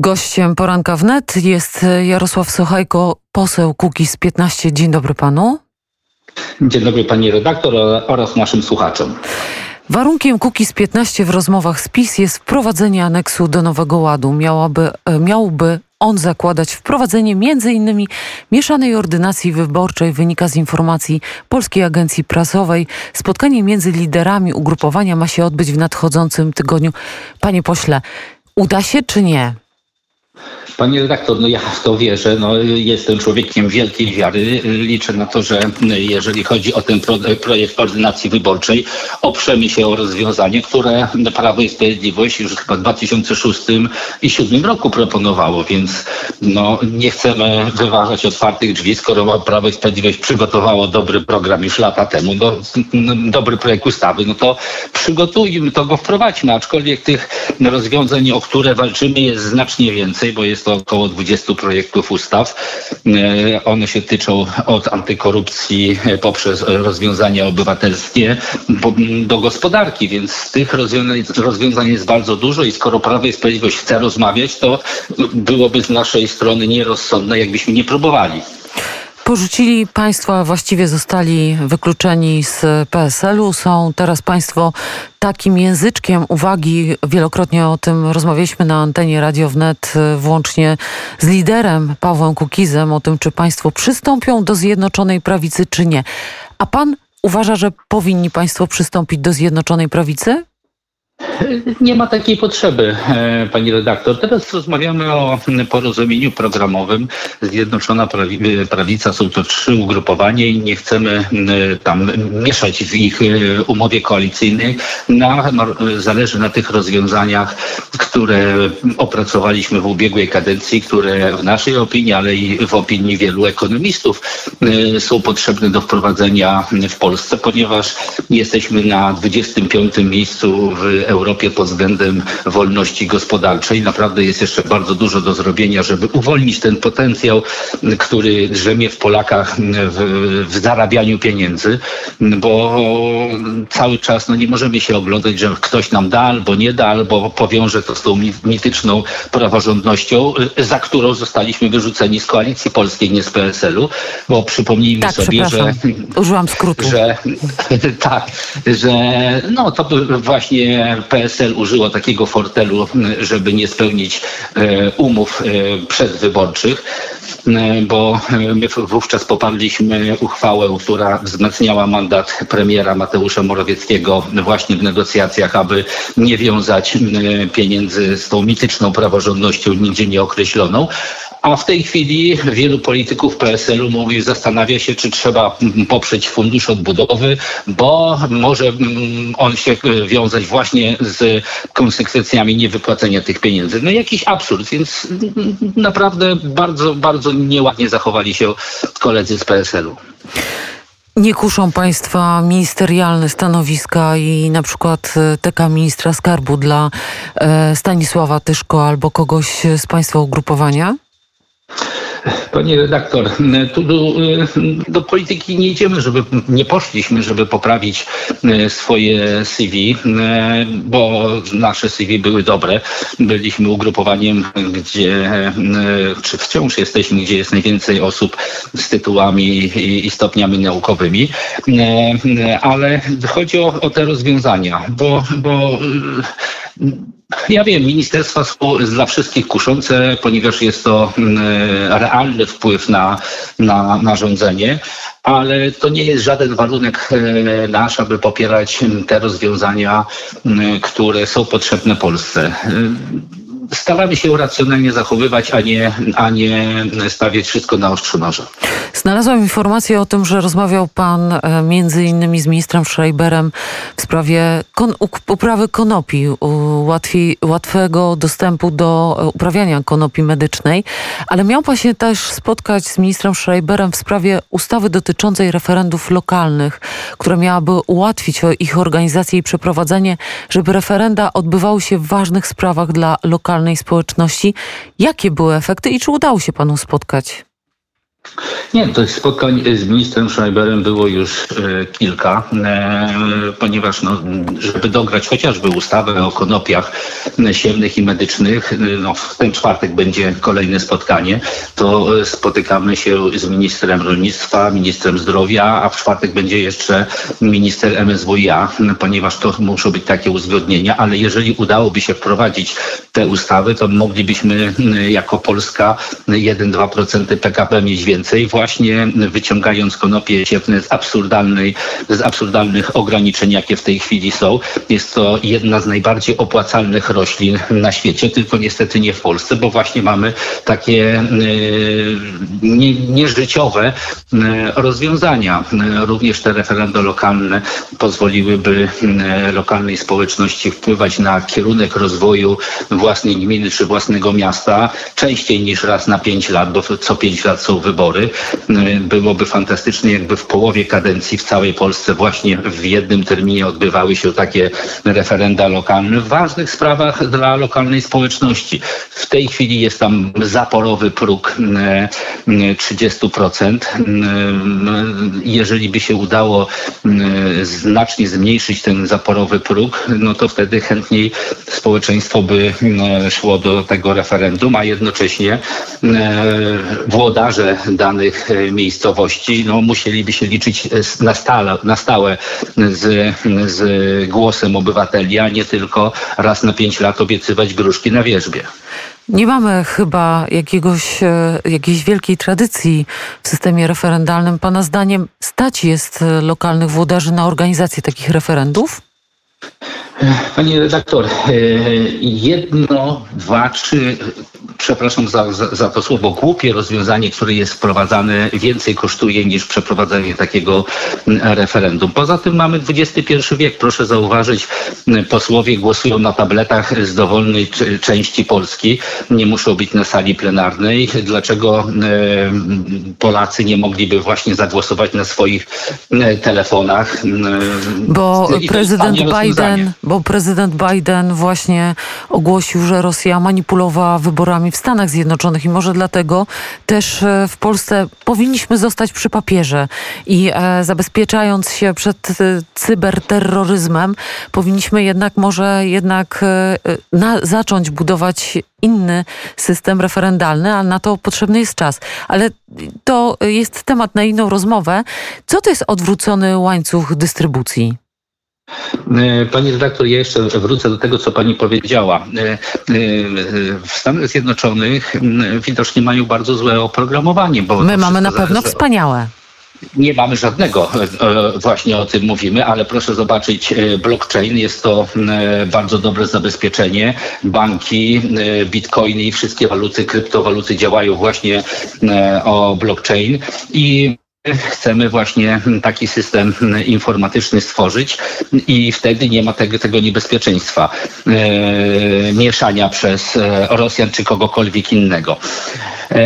Gościem poranka wnet jest Jarosław Sochajko, poseł Kukiz 15. Dzień dobry panu. Dzień dobry pani redaktor oraz naszym słuchaczom. Warunkiem Kukiz 15 w rozmowach z PiS jest wprowadzenie aneksu do Nowego Ładu. Miałaby, e, miałby on zakładać wprowadzenie m.in. mieszanej ordynacji wyborczej wynika z informacji Polskiej Agencji Prasowej. Spotkanie między liderami ugrupowania ma się odbyć w nadchodzącym tygodniu. Panie pośle, uda się czy nie? Panie redaktor, no ja w to wierzę. No, jestem człowiekiem wielkiej wiary. Liczę na to, że jeżeli chodzi o ten pro, projekt ordynacji wyborczej, oprzemy się o rozwiązanie, które Prawo i Sprawiedliwość już chyba w 2006 i 2007 roku proponowało, więc no, nie chcemy wyważać otwartych drzwi, skoro Prawo i Sprawiedliwość przygotowało dobry program już lata temu, no, dobry projekt ustawy, no to przygotujmy to, go wprowadźmy, aczkolwiek tych rozwiązań, o które walczymy jest znacznie więcej, bo jest to około 20 projektów ustaw. E, one się tyczą od antykorupcji poprzez rozwiązania obywatelskie do gospodarki, więc tych rozwiązań, rozwiązań jest bardzo dużo i skoro Prawo i Sprawiedliwość chce rozmawiać, to byłoby z naszej strony nierozsądne, jakbyśmy nie próbowali porzucili państwo, a właściwie zostali wykluczeni z PSL-u. Są teraz państwo takim języczkiem uwagi. Wielokrotnie o tym rozmawialiśmy na antenie Radio Wnet, włącznie z liderem Pawłem Kukizem, o tym, czy państwo przystąpią do Zjednoczonej Prawicy, czy nie. A pan uważa, że powinni państwo przystąpić do Zjednoczonej Prawicy? Nie ma takiej potrzeby, e, pani redaktor. Teraz rozmawiamy o porozumieniu programowym. Zjednoczona Prawica są to trzy ugrupowania i nie chcemy e, tam mieszać w ich e, umowie koalicyjnej. Na, zależy na tych rozwiązaniach, które opracowaliśmy w ubiegłej kadencji, które w naszej opinii, ale i w opinii wielu ekonomistów są potrzebne do wprowadzenia w Polsce, ponieważ jesteśmy na 25. miejscu w Europie pod względem wolności gospodarczej. Naprawdę jest jeszcze bardzo dużo do zrobienia, żeby uwolnić ten potencjał, który drzemie w Polakach w, w zarabianiu pieniędzy, bo cały czas no, nie możemy się oglądać, że ktoś nam da albo nie da, albo powiąże to z tą mityczną praworządnością, za którą zostaliśmy wyrzuceni z koalicji polskiej, nie z PSL-u, bo przypomnijmy tak, sobie, że, Użyłam skrótu. że tak, że no to właśnie PSL użyło takiego fortelu, żeby nie spełnić e, umów e, przedwyborczych, e, bo my wówczas poparliśmy uchwałę, która wzmacniała mandat premiera Mateusza Morawieckiego właśnie w negocjacjach, aby nie wiązać pieniędzy z tą mityczną praworządnością nigdzie nieokreśloną. A w tej chwili wielu polityków PSL-u mówi, zastanawia się, czy trzeba poprzeć fundusz odbudowy, bo może mm, on się wiązać właśnie z konsekwencjami niewypłacenia tych pieniędzy. No jakiś absurd, więc naprawdę bardzo, bardzo nieładnie zachowali się koledzy z PSL-u. Nie kuszą Państwa ministerialne stanowiska i na przykład e, teka ministra skarbu dla e, Stanisława Tyszko albo kogoś z Państwa ugrupowania? Panie redaktor, tu do, do, polityki nie idziemy, żeby nie poszliśmy, żeby poprawić e, swoje CV, e, bo nasze CV były dobre. Byliśmy ugrupowaniem, gdzie, e, czy wciąż jesteśmy, gdzie jest najwięcej osób z tytułami i stopniami naukowymi, ale chodzi o, o te rozwiązania, bo, bo ja wiem, ministerstwa są dla wszystkich kuszące, ponieważ jest to mm, realny wpływ na, na, na rządzenie, ale to nie jest żaden warunek e, nasz, aby popierać te rozwiązania, mm, które są potrzebne Polsce staramy się racjonalnie zachowywać, a nie, a nie stawiać wszystko na ostrzu noża. Znalazłam informację o tym, że rozmawiał pan e, między innymi z ministrem Schreiberem w sprawie kon uprawy konopi, łatwiej, łatwego dostępu do e, uprawiania konopi medycznej, ale miał pan się też spotkać z ministrem Schreiberem w sprawie ustawy dotyczącej referendów lokalnych, która miałaby ułatwić ich organizację i przeprowadzenie, żeby referenda odbywały się w ważnych sprawach dla lokalnych lokalnej społeczności. Jakie były efekty i czy udało się panu spotkać? Nie, to spotkań z ministrem Schreiberem było już e, kilka, e, ponieważ no, żeby dograć chociażby ustawę o konopiach siewnych i medycznych, e, no, w ten czwartek będzie kolejne spotkanie, to spotykamy się z ministrem rolnictwa, ministrem zdrowia, a w czwartek będzie jeszcze minister MSWiA, ponieważ to muszą być takie uzgodnienia, ale jeżeli udałoby się wprowadzić te ustawy, to moglibyśmy jako Polska 1-2% PKB mieć więcej, właśnie wyciągając konopie z absurdalnej, z absurdalnych ograniczeń, jakie w tej chwili są. Jest to jedna z najbardziej opłacalnych roślin na świecie, tylko niestety nie w Polsce, bo właśnie mamy takie e, nie, nieżyciowe e, rozwiązania. Również te referenda lokalne pozwoliłyby lokalnej społeczności wpływać na kierunek rozwoju własnej gminy czy własnego miasta częściej niż raz na pięć lat, bo co pięć lat są wybory. Y, byłoby fantastycznie, jakby w połowie kadencji w całej Polsce właśnie w jednym terminie odbywały się takie referenda lokalne w ważnych sprawach dla lokalnej społeczności. W tej chwili jest tam zaporowy próg 30%. Y, y, jeżeli by się udało znacznie zmniejszyć ten zaporowy próg, no to wtedy chętniej społeczeństwo by szło do tego referendum, a jednocześnie włodarze danych miejscowości no, musieliby się liczyć na stałe, na stałe z, z głosem obywateli, a nie tylko raz na pięć lat obiecywać gruszki na wierzbie. Nie mamy chyba jakiegoś, e, jakiejś wielkiej tradycji w systemie referendalnym. Pana zdaniem stać jest e, lokalnych włodarzy na organizację takich referendów? Pani redaktor, e, jedno, dwa, trzy, przepraszam za, za, za, to słowo, głupie rozwiązanie, które jest wprowadzane, więcej kosztuje niż przeprowadzenie takiego referendum. Poza tym mamy XXI wiek. Proszę zauważyć, posłowie głosują na tabletach z dowolnej części Polski. Nie muszą być na sali plenarnej. Dlaczego e, Polacy nie mogliby właśnie zagłosować na swoich e, telefonach? Bo prezydent Biden bo prezydent Biden właśnie ogłosił, że Rosja manipulowała wyborami w Stanach Zjednoczonych i może dlatego też e, w Polsce powinniśmy zostać przy papierze i e, zabezpieczając się przed e, cyberterroryzmem, powinniśmy jednak może jednak e, na, zacząć budować inny system referendalny, a na to potrzebny jest czas. Ale to jest temat na inną rozmowę. Co to jest odwrócony łańcuch dystrybucji? E, pani redaktor, ja jeszcze wrócę do tego, co pani powiedziała. E, e, w Stanach Zjednoczonych widocznie mają bardzo złe oprogramowanie. Bo My mamy na pewno wspaniałe. Nie mamy żadnego, właśnie o tym mówimy, ale proszę zobaczyć, blockchain jest to bardzo dobre zabezpieczenie. Banki, bitcoiny i wszystkie waluty, kryptowaluty działają właśnie o blockchain i Chcemy właśnie taki system informatyczny stworzyć i wtedy nie ma tego, tego niebezpieczeństwa e, mieszania przez e, Rosjan czy kogokolwiek innego. E,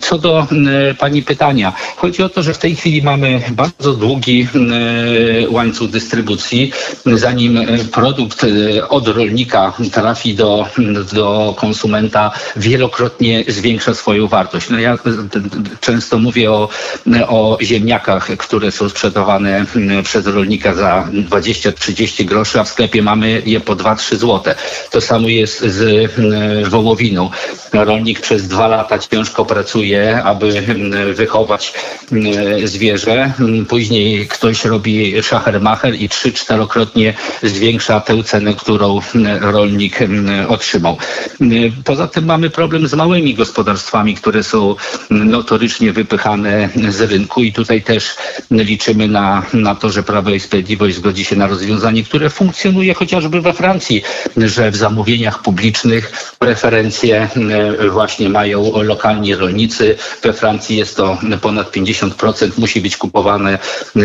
co do e, Pani pytania, chodzi o to, że w tej chwili mamy bardzo długi e, łańcuch dystrybucji. Zanim produkt od rolnika trafi do, do konsumenta, wielokrotnie zwiększa swoją wartość. No ja często mówię o, o ziemniakach, które są sprzedawane przez rolnika za 20-30 groszy, a w sklepie mamy je po 2-3 złote. To samo jest z wołowiną. Rolnik przez dwa lata ciężko pracuje, aby mm, wychować mm, zwierzę. Później ktoś robi szachermacher i trzy, czterokrotnie zwiększa tę cenę, którą mm, rolnik otrzymał. Poza tym mamy problem z małymi gospodarstwami, które są notorycznie wypychane z rynku i tutaj też liczymy na, na to, że Prawo i Sprawiedliwość zgodzi się na rozwiązanie, które funkcjonuje chociażby we Francji, że w zamówieniach publicznych preferencje właśnie mają lokalni rolnicy. We Francji jest to ponad 50%, musi być kupowane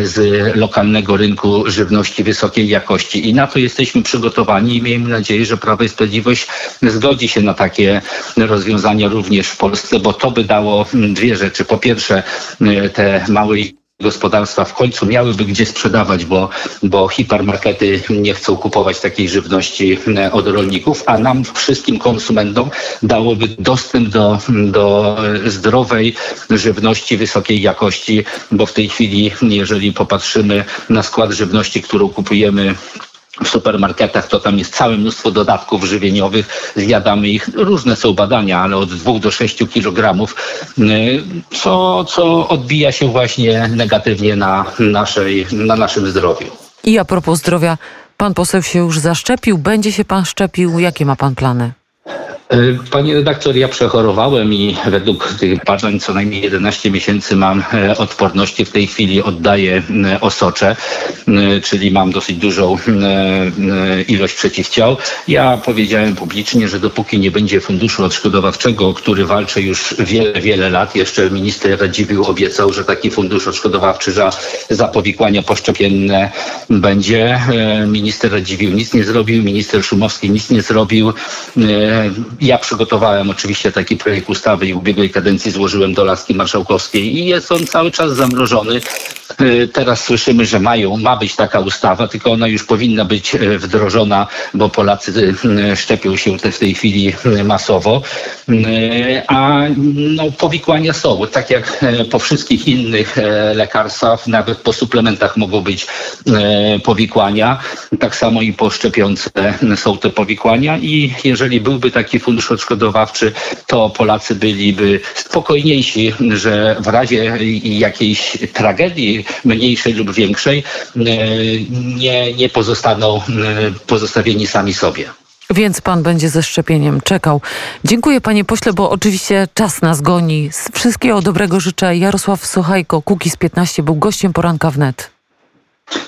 z lokalnego rynku żywności wysokiej jakości. I na to jesteśmy przygotowani i miejmy nadzieję, że Prawo i Sprawiedliwość zgodzi się na takie rozwiązania również w Polsce, bo to by dało dwie rzeczy. Po pierwsze, te małe gospodarstwa w końcu miałyby gdzie sprzedawać, bo, bo hipermarkety nie chcą kupować takiej żywności e, od rolników, a nam wszystkim konsumentom dałoby dostęp do, do zdrowej żywności wysokiej jakości, bo w tej chwili, jeżeli popatrzymy na skład żywności, którą kupujemy w supermarketach to tam jest całe mnóstwo dodatków żywieniowych, zjadamy ich. Różne są badania, ale od 2 do 6 kg, co, co odbija się właśnie negatywnie na, naszej, na naszym zdrowiu. I a propos zdrowia, pan poseł się już zaszczepił, będzie się pan szczepił, jakie ma pan plany? E, Panie redaktor, ja przechorowałem i według tych badań co najmniej 11 miesięcy mam e, odporności. W tej chwili oddaję e, osocze, czyli mam dosyć dużą ilość przeciwciał. Ja powiedziałem publicznie, że dopóki nie będzie funduszu odszkodowawczego, który walczy już wiele, wiele lat, jeszcze minister Radziwiłł obiecał, że taki fundusz odszkodowawczy za, za powikłania poszczepienne będzie. Minister Radziwiłł nic nie zrobił, minister Szumowski nic nie zrobił. Ja przygotowałem oczywiście taki projekt ustawy i w ubiegłej kadencji złożyłem do laski marszałkowskiej i jest on cały czas zamrożony. Y, teraz słyszymy, że mają, ma być taka ustawa, tylko ona już powinna być y, wdrożona, bo Polacy y, szczepią się w tej chwili masowo. A no, powikłania są, tak jak po wszystkich innych lekarstwach, nawet po suplementach mogą być powikłania. Tak samo i po szczepionce są te powikłania i jeżeli byłby taki fundusz odszkodowawczy, to Polacy byliby spokojniejsi, że w razie jakiejś tragedii mniejszej lub większej e, nie, nie pozostaną e, pozostawieni sami sobie. Więc pan będzie ze szczepieniem czekał. Dziękuję panie pośle, bo oczywiście czas nas goni. Wszystkiego dobrego życzę. Jarosław Sochajko, Kukiz 15 był gościem poranka wnet.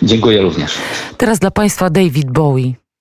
Dziękuję również. Teraz dla państwa David Bowie.